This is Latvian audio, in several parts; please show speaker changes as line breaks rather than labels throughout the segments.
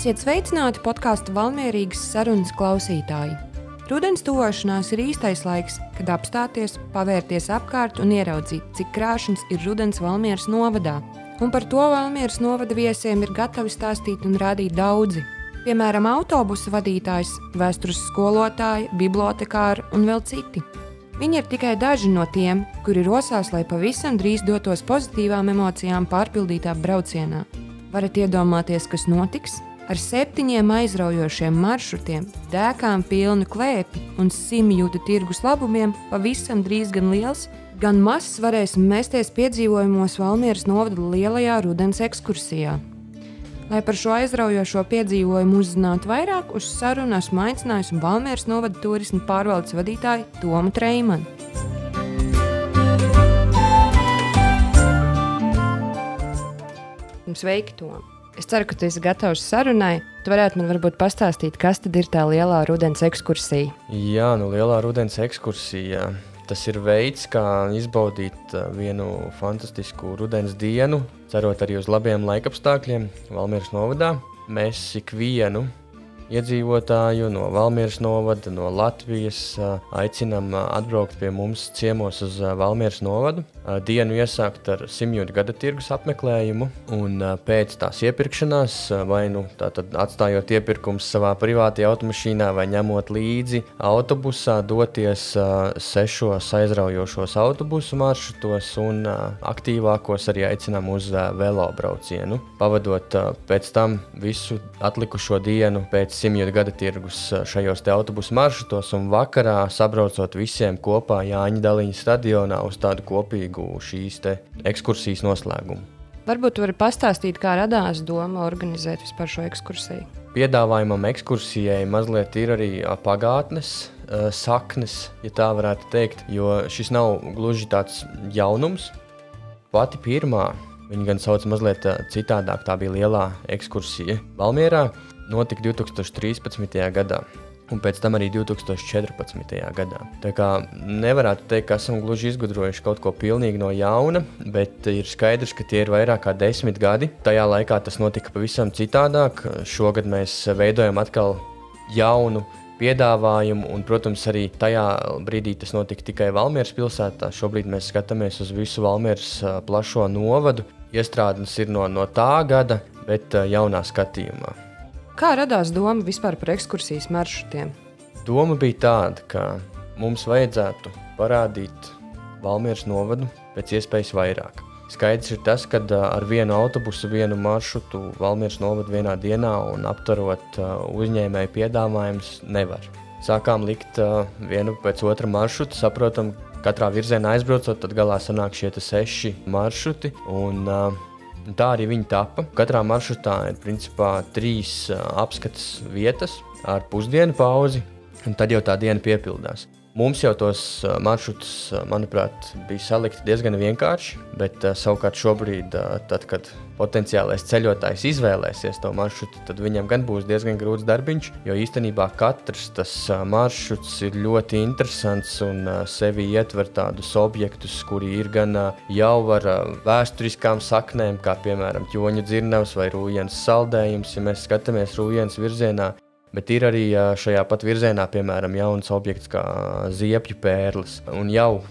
Esiet sveicināti podkāstu Valmierīgas sarunas klausītāji. Rudens tuvošanās ir īstais laiks, kad apstāties, pavērties apkārt un ieraudzīt, cik krāšņs ir rudens Valmieras novadā. Un par to Valmieras novada viesiem ir gatavi stāstīt un rādīt daudzi. Piemēram, autobusu vadītājs, vēstures skolotāji, bibliotekāri un vēl citi. Viņi ir tikai daži no tiem, kuri rosās, lai pavisam drīz dotos pozitīvām emocijām pārpildītā braucienā. Varat iedomāties, kas notiks? Ar septiņiem aizraujošiem maršrutiem, dēkām pilnu klēpi un simtjūta tirgus labumiem pavisam drīz gan liels, gan mazs varēsim mēsties piedzīvojumos Valmieras novada lielajā rudens ekskursijā. Lai par šo aizraujošo piedzīvojumu uzzinātu vairāk, uz sarunu esmu aicinājusi Valmieras novada turismu pārvaldes vadītāju Tomu Treimanu. Sveiki, Tom! Es ceru, ka tu esi gatavs sarunai. Tu varētu man varbūt pastāstīt, kas tad ir tā lielā rudens ekskursija.
Jā, nu lielā rudens ekskursija. Tas ir veids, kā izbaudīt uh, vienu fantastisku rudens dienu, cerot arī uz labiem laikapstākļiem Valmieras novadā. Mēs ikvienu iedzīvotāju no Valmieras novada, no Latvijas. Aicinām atbraukt pie mums ciemos uz Valmieras novadu. Dienu iesākt ar simtjūta gada tirgus apmeklējumu, un pēc tās iepirkšanās, vai nu atstājot iepirkumus savā privātajā automašīnā, vai ņemot līdzi autobusā, doties sešos aizraujošos autobusu maršrutos, un aktīvākos arī aicinām uz velobraucienu. Pavadot pēc tam visu atlikušo dienu pēc simtgadu gada tirgus šajos autobusu maršrutos, un vakarā sabraucot visiem kopā Jāņa Daliņa stadionā uz tādu kopīgu šīs ekskursijas noslēgumu.
Varbūt varat pastāstīt, kā radās doma organizēt vispār šo ekskursiju.
Piedāvājumam ekskursijai mazliet ir arī pagātnes uh, saknes, ja tā varētu teikt, jo šis nav gluži tāds jaunums. Pati pirmā, viņa gan sauc mazliet citādāk, tā bija lielā ekskursija Valmjerā notika 2013. gadā. Un pēc tam arī 2014. gadā. Tā kā nevarētu teikt, ka esam gluži izgudrojuši kaut ko pilnīgi no jauna, bet ir skaidrs, ka tie ir vairāk kā desmit gadi. Tajā laikā tas notika pavisam citādāk. Šogad mēs veidojam atkal jaunu piedāvājumu, un, protams, arī tajā brīdī tas notika tikai Valmieras pilsētā. Šobrīd mēs skatāmies uz visu Valmieras plašo novadu. Iestrādes ir no, no tā gada, bet jaunā skatījumā.
Kā radās doma vispār par ekskursijas maršrutiem?
Doma bija tāda, ka mums vajadzētu parādīt Valmieras novadu pēc iespējas vairāk. Skaidrs ir tas, ka ar vienu autobusu, vienu maršrutu Valmieras novadu vienā dienā un aptverot uzņēmēju piedāvājumus nevar. Sākām likt vienu pēc otra maršrutu, saprotam, katrā virzienā aizbraucot, tad galā sanāk šie seši maršruti. Un, uh, tā arī viņi tapa. Katrā maršrutā ir principā trīs apskates vietas ar pusdienu pauzi, un tad jau tā diena piepildās. Mums jau tos maršrutus, manuprāt, bija salikti diezgan vienkārši, bet savukārt šobrīd, tad, kad potenciālais ceļotājs izvēlēsies to maršrutu, tad viņam gan būs diezgan grūts darbiņš, jo īstenībā katrs tas maršruts ir ļoti interesants un sevi ietver tādus objektus, kuri ir gan jau ar vēsturiskām saknēm, kā piemēram ķoņa dzirnavs vai rūjienas saldējums, ja mēs skatāmies rūjienas virzienā Bet ir arī šajā pat virzienā, piemēram, jauns objekts kā ziepju pērlis. Un jau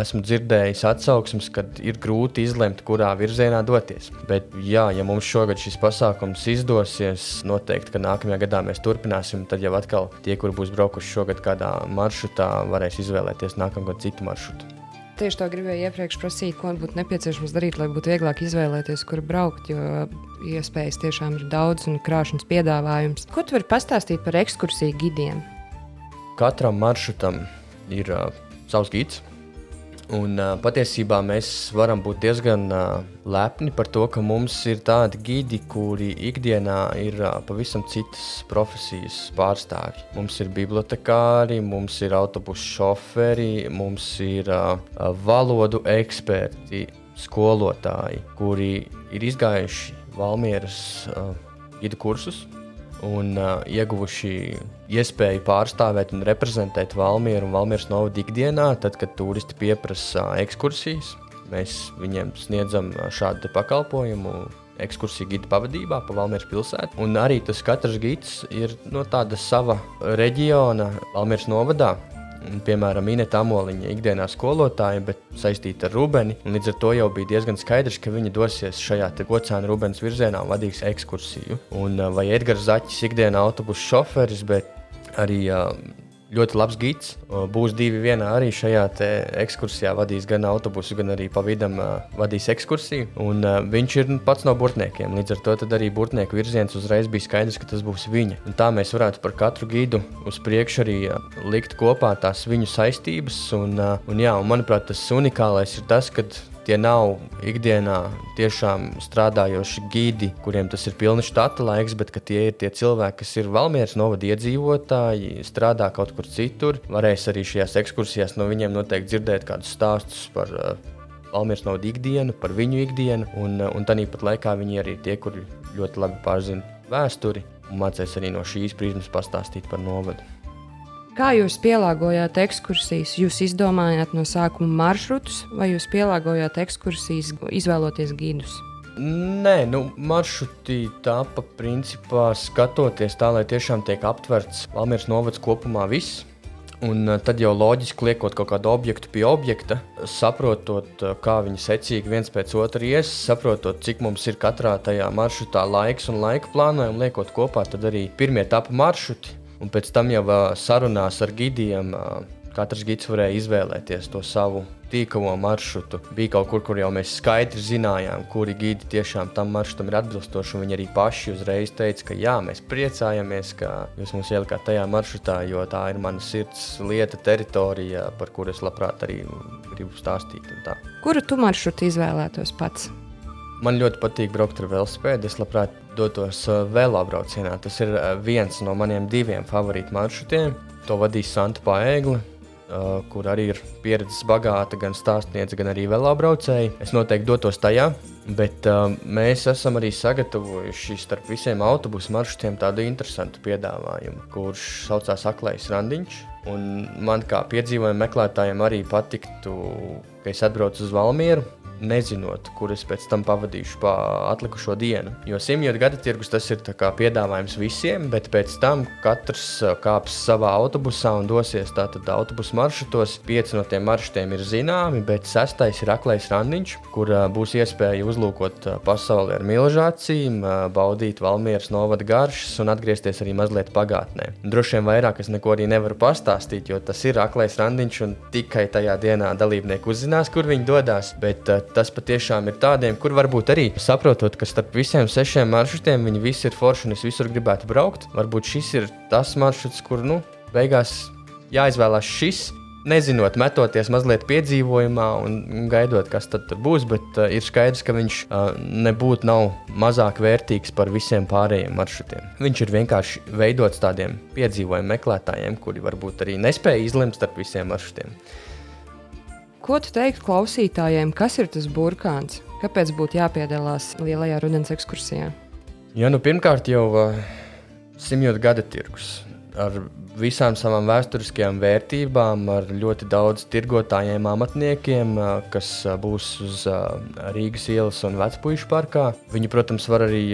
esmu dzirdējis atsauksmes, ka ir grūti izlemt, kurā virzienā doties. Bet, jā, ja mums šogad šis pasākums izdosies, noteikti, ka nākamajā gadā mēs turpināsim. Tad jau atkal tie, kur būs braukuši šogad kādā maršrutā, varēs izvēlēties nākamgad citu maršrutu.
Tieši tā gribēju iepriekš prasīt, ko būtu nepieciešams darīt, lai būtu vieglāk izvēlēties, kur braukt. Jo iespējas tiešām ir daudz un krāšņs piedāvājums. Ko tu vari pastāstīt par ekskursiju gidiem?
Katram maršrutam ir uh, savs gids. Un, uh, patiesībā mēs varam būt diezgan uh, lepni par to, ka mums ir tādi gidi, kuri ikdienā ir uh, pavisam citas profesijas pārstāvji. Mums ir bibliotekāri, mums ir autobusu šoferi, mums ir uh, valodu eksperti, skolotāji, kuri ir izgājuši Valmieras uh, gidu kursus un uh, ieguvuši iespēju pārstāvēt un reprezentēt Valmieru un Valmieras novadu ikdienā, tad, kad turisti pieprasa ekskursijas. Mēs viņiem sniedzam šādu pakalpojumu, ekskursiju gida pavadībā pa Valmieras pilsētu. Un arī tas katrs gids ir no tāda sava reģiona Valmieras novadā. Piemēram, Inês Amoliņa ikdienā skolotāja, bet saistīta ar Rubeni. Līdz ar to jau bija diezgan skaidrs, ka viņa dosies šajā kocēna Rubens virzienā un vadīs ekskursiju. Un, vai Edgars Zaķis ikdienā autobusu šoferis, bet arī uh, ļoti labs gids. Būs divi vienā arī šajā ekskursijā. Vadīs gan autobusu, gan arī pa vidam vadīs ekskursiju. Un, uh, viņš ir pats no burtniekiem. Līdz ar to arī burtnieku virziens uzreiz bija skaidrs, ka tas būs viņa. Un tā mēs varētu par katru gidu uz priekšu arī uh, likt kopā tās viņu saistības. Un, uh, un, jā, un manuprāt, tas unikālais ir tas, ka Tie nav ikdienā tiešām strādājoši gidi, kuriem tas ir pilns štata laiks, bet tie ir tie cilvēki, kas ir Valmieras novada iedzīvotāji, strādā kaut kur citur. Varēs arī šajās ekskursijās no viņiem noteikti dzirdēt kādus stāstus par uh, Valmieras novada ikdienu, par viņu ikdienu, un, uh, un tāpat laikā viņi arī tie, kuri ļoti labi pārzina vēsturi un mācīs arī no šīs prizmas pastāstīt par novadu.
Kā jūs pielāgojāt ekskursijas? Jūs izdomājāt no sākuma maršrutus, vai jūs pielāgojāt ekskursijas, izvēloties gidus?
Nē, nu, maršruti tāpa principā skatoties tā, lai tiešām tiek aptverts Valmieras novads kopumā viss. Un eh, tad jau loģiski liekot kaut kādu objektu pie objekta, saprotot, eh, kā viņi secīgi viens pēc otra ies, saprotot, cik mums ir katrā tajā maršrutā laiks un laika plānojumi, liekot kopā, tad arī pirmie etapu maršruti Un pēc tam jau sarunās ar gidiem katrs gids varēja izvēlēties to savu tīkamo maršrutu. Bija kaut kur, kur jau mēs skaidri zinājām, kuri gidi tiešām tam maršrutam ir atbilstoši. Viņi arī paši uzreiz teica, ka jā, mēs priecājamies, ka jūs mums ielikāt tajā maršrutā, jo tā ir mana sirds lieta, teritorija, par kuru es labprāt arī gribu stāstīt.
Kuru tu maršrutu izvēlētos pats?
Man ļoti patīk braukt ar velosipēdu. Es labprāt dotos uh, velobraucienā. Tas ir uh, viens no maniem diviem favorītu maršrutiem. To vadīs Santa Paēgla, uh, kur arī ir pieredzes bagāta gan stāstniece, gan arī velobraucēji. Es noteikti dotos tajā, bet uh, mēs esam arī sagatavojuši starp visiem autobusu maršrutiem tādu interesantu piedāvājumu, kurš saucās Aklais Randiņš. Un man kā piedzīvojumu meklētājiem arī patiktu, ka es atbraucu uz Valmieru nezinot, kur es pēc tam pavadīšu pa atlikušo dienu. Jo simtgadu gada tirgus tas ir piedāvājums visiem, bet pēc tam katrs kāps savā autobusā un dosies tātad autobusu maršrutos. Pieci no tiem maršrutiem ir zināmi, bet sestais ir aklais randiņš, kur būs iespēja uzlūkot pasauli ar milzu acīm, baudīt Valmieras novada garšas un atgriezties arī mazliet pagātnē. Droši vien vairāk es neko arī nevaru pastāstīt, jo tas ir aklais randiņš un tikai tajā dienā dalībnieki uzzinās, kur viņi dodas. Bet tas patiešām ir tādiem, kur varbūt arī saprotot, ka starp visiem sešiem maršrutiem viņi visi ir forši un es visur gribētu braukt. Varbūt šis ir tas maršruts, kur nu, beigās jāizvēlās šis. Nezinot, metoties mazliet piedzīvojumā un gaidot, kas tad būs, bet uh, ir skaidrs, ka viņš uh, nebūtu nav mazāk vērtīgs par visiem pārējiem maršrutiem. Viņš ir vienkārši veidots tādiem piedzīvojumu meklētājiem, kuri varbūt arī nespēja izlemt starp visiem maršrutiem.
Ko tu teiktu klausītājiem, kas ir tas burkāns? Kāpēc būtu jāpiedalās lielajā rudens ekskursijā?
Ja, nu, pirmkārt, jau uh, simtgadu gada tirgus ar visām savām vēsturiskajām vērtībām, ar ļoti daudz tirgotājiem, amatniekiem, kas būs uz Rīgas ielas un Vecpuīšu parkā. Viņi, protams, var arī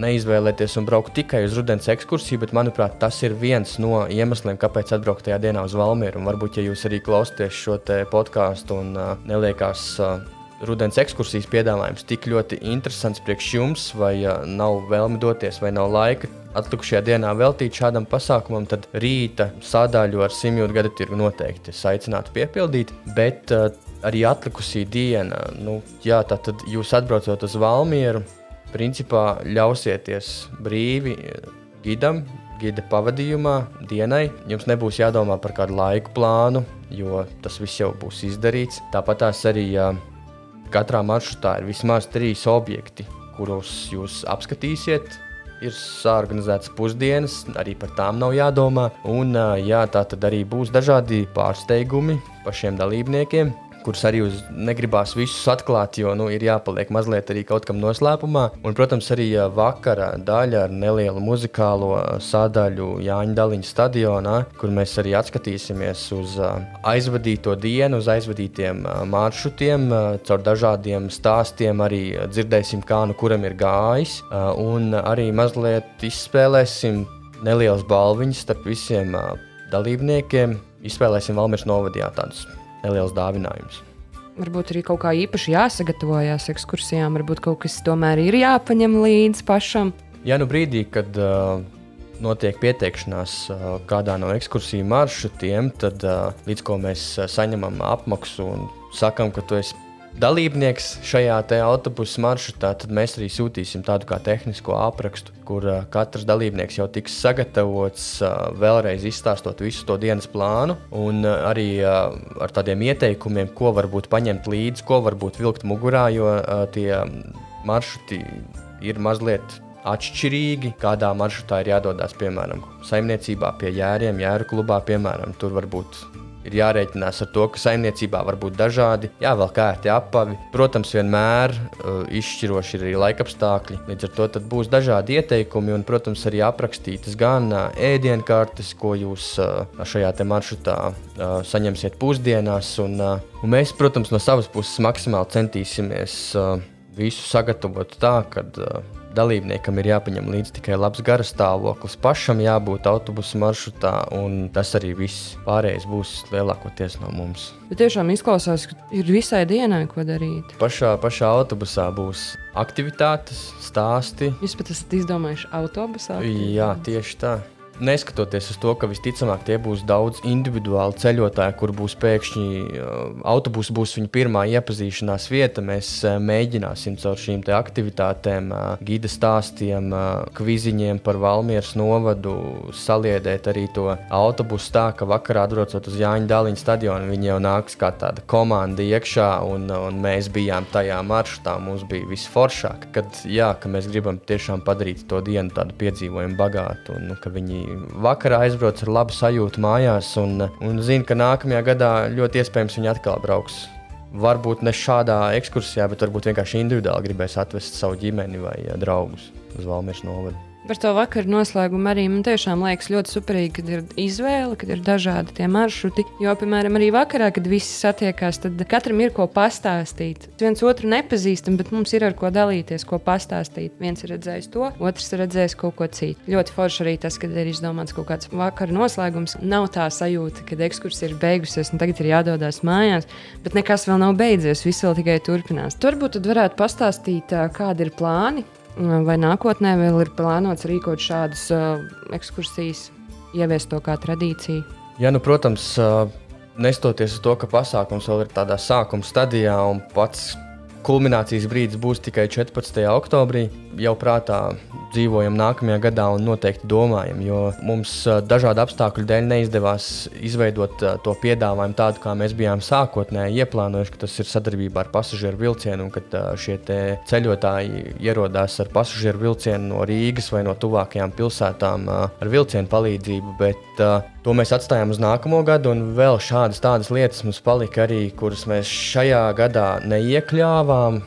neizvēlēties un braukt tikai uz rudens ekskursiju, bet manuprāt, tas ir viens no iemesliem, kāpēc atbraukt tajā dienā uz Valmieru. Un varbūt, ja jūs arī klausāties šo podkāstu un uh, neliekās. Uh, Rudens ekskursijas piedāvājums tik ļoti interesants priekš jums, vai uh, nav vēlme doties, vai nav laika atlikušajā dienā veltīt šādam pasākumam, tad rīta sādāļu ar simtjūtu gadu tirgu noteikti es aicinātu piepildīt. Bet uh, arī atlikusī diena, nu, jā, tad jūs atbraucot uz Valmieru, principā ļausieties brīvi gidam, gida pavadījumā, dienai. Jums nebūs jādomā par kādu laiku plānu, jo tas viss jau būs izdarīts. Tāpat arī ja katrā maršrutā ir vismaz trīs objekti, kurus jūs apskatīsiet. Ir sāorganizētas pusdienas, arī par tām nav jādomā. Un, jā, tā tad arī būs dažādi pārsteigumi pašiem dalībniekiem kurus arī negribās visus atklāt, jo nu, ir jāpaliek mazliet arī kaut kam noslēpumā. Un, protams, arī vakara daļa ar nelielu muzikālo sadaļu Jāņa Daliņa stadionā, kur mēs arī atskatīsimies uz aizvadīto dienu, uz aizvadītiem maršrutiem, caur dažādiem stāstiem arī dzirdēsim, kā nu kuram ir gājis, un arī mazliet izspēlēsim nelielas balviņas starp visiem dalībniekiem. Izspēlēsim Valmīras novadījā tādus neliels dāvinājums.
Varbūt arī kaut kā īpaši jāsagatavojas ekskursijām, varbūt kaut kas tomēr ir jāpaņem līdzi pašam.
Jā, nu brīdī, kad uh, notiek pieteikšanās uh, kādā no ekskursiju maršrutiem, tad uh, līdz ko mēs uh, saņemam apmaksu un sakam, ka tu esi dalībnieks šajā autobusu maršrutā, tad mēs arī sūtīsim tādu kā tehnisko aprakstu, kur uh, katrs dalībnieks jau tiks sagatavots, uh, vēlreiz izstāstot visu to dienas plānu, un uh, arī uh, ar tādiem ieteikumiem, ko varbūt paņemt līdzi, ko varbūt vilkt mugurā, jo uh, tie maršruti ir mazliet atšķirīgi. Kādā maršrutā ir jādodas, piemēram, saimniecībā, pie jēriem, jēru klubā, piemēram, tur varbūt ir jārēķinās ar to, ka saimniecībā var būt dažādi, jāvelk ērti apavi. Protams, vienmēr uh, izšķiroši ir arī laikapstākļi. Līdz ar to būs dažādi ieteikumi un, protams, arī aprakstītas gan uh, ēdienkartes, ko jūs uh, šajā maršrutā uh, saņemsiet pusdienās. Un, uh, un mēs, protams, no savas puses maksimāli centīsimies uh, visu sagatavot tā, ka. Uh, dalībniekam ir jāpaņem līdzi tikai labs gara stāvoklis, pašam jābūt autobusu maršrutā, un tas arī viss pārējais būs lielākoties no mums.
Bet tiešām izklausās, ka ir visai dienai ko darīt.
Pašā, pašā autobusā būs aktivitātes, stāsti.
Jūs pat esat izdomājuši autobusā?
Jā, tieši tā neskatoties uz to, ka visticamāk tie būs daudz individuāli ceļotāji, kur būs pēkšņi uh, autobuss, būs viņa pirmā iepazīšanās vieta, mēs uh, mēģināsim caur šīm aktivitātēm, uh, gida stāstiem, kviziņiem par Valmieras novadu saliedēt arī to autobusu tā, ka vakarā atbraucot uz Jāņa Dāliņa stadionu, viņi jau nāks kā tāda komanda iekšā, un, un mēs bijām tajā maršrutā, mums bija visforšāk, kad jā, ka mēs gribam tiešām padarīt to dienu tādu piedzīvojumu bagātu, un nu, ka viņi vakarā aizbrauc ar labu sajūtu mājās un, un zina, ka nākamajā gadā ļoti iespējams viņi atkal brauks. Varbūt ne šādā ekskursijā, bet varbūt vienkārši individuāli gribēs atvest savu ģimeni vai draugus uz Valmīras novadu.
Par to vakaru noslēgumu arī man tiešām liekas ļoti superīgi, kad ir izvēle, kad ir dažādi tie maršruti. Jo, piemēram, arī vakarā, kad visi satiekās, tad katram ir ko pastāstīt. Viens otru nepazīstam, bet mums ir ar ko dalīties, ko pastāstīt. Viens ir redzējis to, otrs ir redzējis kaut ko citu. Ļoti forši arī tas, kad ir izdomāts kaut kāds vakara noslēgums. Nav tā sajūta, ka ekskursija ir beigusies un tagad ir jādodas mājās, bet nekas vēl nav beidzies, viss vēl tikai turpinās. Turbūt varētu pastāstīt, kādi ir plāni Vai nākotnē vēl ir plānots rīkot šādas uh, ekskursijas, ieviest to kā tradīciju?
Jā, nu, protams, uh, nestoties uz to, ka pasākums vēl ir tādā sākuma stadijā un pats kulminācijas brīdis būs tikai 14. oktobrī, jau prātā dzīvojam nākamajā gadā un noteikti domājam, jo mums dažādu apstākļu dēļ neizdevās izveidot to piedāvājumu tādu, kā mēs bijām sākotnēji ieplānojuši, ka tas ir sadarbībā ar pasažieru vilcienu un ka šie ceļotāji ierodās ar pasažieru vilcienu no Rīgas vai no tuvākajām pilsētām ar vilcienu palīdzību. Bet, To mēs atstājām uz nākamo gadu, un vēl šādas tādas lietas mums palika arī, kuras mēs šajā gadā neiekļāvām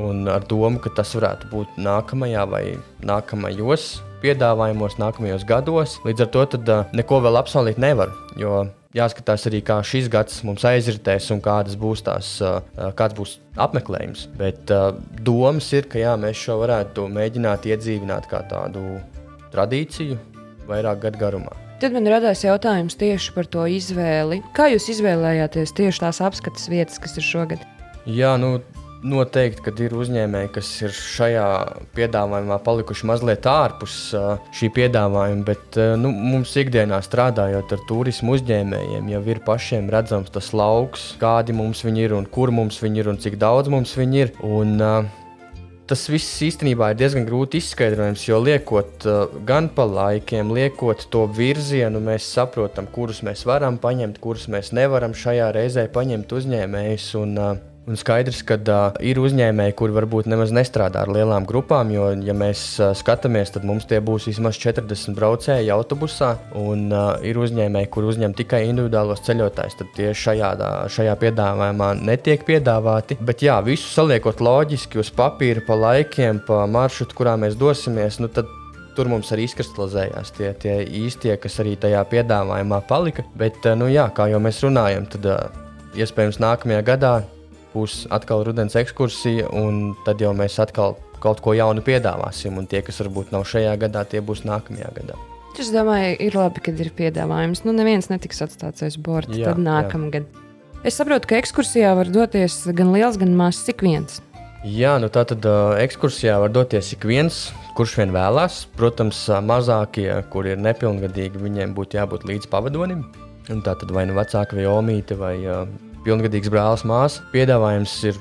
Un ar domu, ka tas varētu būt nākamajā vai nākamajos piedāvājumos, nākamajos gados. Līdz ar to tad, uh, neko vēl apsolīt nevar. Jo jāskatās arī, kā šis gads mums aizritēs un kādas būs tās, uh, kāds būs apmeklējums. Bet uh, domas ir, ka jā, mēs šo varētu mēģināt iedzīvināt kā tādu tradīciju vairāk gadu garumā.
Tad man radās jautājums tieši par to izvēli. Kā jūs izvēlējāties tieši tās apskates vietas, kas ir šogad?
Jā, nu, Noteikti, kad ir uzņēmēji, kas ir šajā piedāvājumā palikuši mazliet ārpus šī piedāvājuma, bet nu, mums ikdienā strādājot ar turismu uzņēmējiem, jau ir pašiem redzams tas lauks, kādi mums viņi ir un kur mums viņi ir un cik daudz mums viņi ir. Un, Tas viss īstenībā ir diezgan grūti izskaidrojams, jo liekot gan pa laikiem, liekot to virzienu, mēs saprotam, kurus mēs varam paņemt, kurus mēs nevaram šajā reizē paņemt uzņēmējus. Un, uh, Un skaidrs, ka uh, ir uzņēmēji, kuri varbūt nemaz nestrādā ar lielām grupām, jo, ja mēs uh, skatāmies, tad mums tie būs vismaz 40 braucēji autobusā, un uh, ir uzņēmēji, kuri uzņem tikai individuālos ceļotājus, tad tie šajā, šajā piedāvājumā netiek piedāvāti. Bet, jā, visu saliekot loģiski uz papīra, pa laikiem, pa maršrutu, kurā mēs dosimies, nu, tad tur mums arī izkristalizējās tie, tie īstie, kas arī tajā piedāvājumā palika. Bet, nu, jā, kā jau mēs runājam, tad iespējams nākamajā gadā būs atkal rudens ekskursija, un tad jau mēs atkal kaut ko jaunu piedāvāsim. Un tie, kas varbūt nav šajā gadā, tie būs nākamajā gadā.
Es domāju, ir labi, kad ir piedāvājums. Nu, neviens netiks atstāts aiz borta. Tad nākamgad. Es saprotu, ka ekskursijā var doties gan liels, gan mazs, cik viens.
Jā, nu tā tad uh, ekskursijā var doties ik viens, kurš vien vēlās. Protams, mazākie, kuri ir nepilngadīgi, viņiem būtu jābūt līdz pavadonim. Un tā tad vai nu vecāka vai omīte vai uh, pilngadīgs brālis, māsa. Piedāvājums ir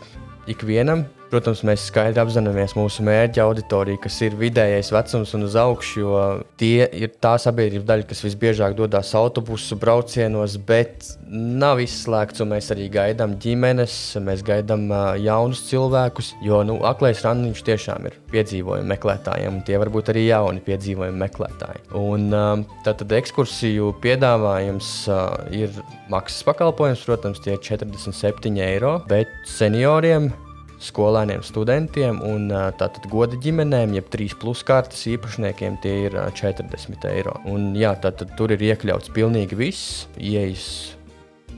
ikvienam. Protams, mēs skaidri apzināmies mūsu mērķa auditoriju, kas ir vidējais vecums un uz augšu, jo tie ir tā sabiedrības daļa, kas visbiežāk dodas autobusu braucienos, bet nav izslēgts, un mēs arī gaidām ģimenes, mēs gaidām jaunus cilvēkus, jo nu, aklais randiņš tiešām ir piedzīvojumu meklētājiem, un tie var būt arī jauni piedzīvojumu meklētāji. Un, tātad ekskursiju piedāvājums ir maksas pakalpojums, protams, tie ir 47 eiro, bet senioriem skolēniem, studentiem un tātad goda ģimenēm, jeb 3 plus kārtas īpašniekiem, tie ir 40 eiro. Un, jā, tātad tur ir iekļauts pilnīgi viss, ieejas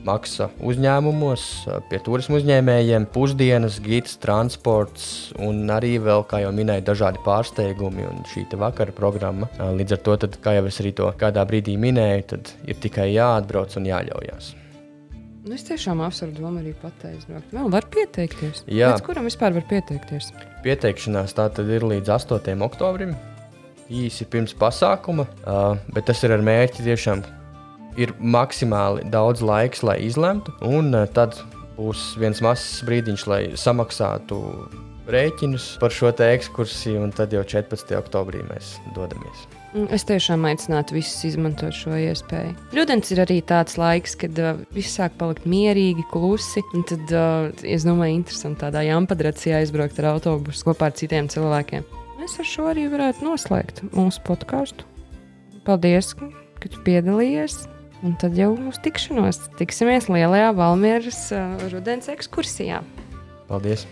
maksa uzņēmumos, pie turismu uzņēmējiem, pusdienas, gids, transports un arī vēl, kā jau minēju, dažādi pārsteigumi un šī vakara programma. Līdz ar to, tad, kā jau es arī to kādā brīdī minēju, tad ir tikai jāatbrauc un jāļaujas.
Nu, es tiešām apsveru domu arī pateikt. Vēl var pieteikties.
Jā.
Līdz kuram vispār var pieteikties?
Pieteikšanās tā tad ir līdz 8. oktobrim. Īsi pirms pasākuma, uh, bet tas ir ar mērķi tiešām ir maksimāli daudz laiks, lai izlemtu, un uh, tad būs viens mazs brīdiņš, lai samaksātu rēķinus par šo ekskursiju, un tad jau 14. oktobrī mēs dodamies.
Mm, es tiešām aicinātu visus izmantot šo iespēju. Rudens ir arī tāds laiks, kad uh, viss sāk palikt mierīgi, klusi. Tad, uh, es domāju, interesanti tādā jāmpadracijā aizbraukt ar autobusu kopā ar citiem cilvēkiem. Mēs ar šo arī varētu noslēgt mūsu podkāstu. Paldies, ka tu piedalījies! Un tad jau uz tikšanos tiksimies lielajā Valmieras uh, rudens ekskursijā.
Paldies!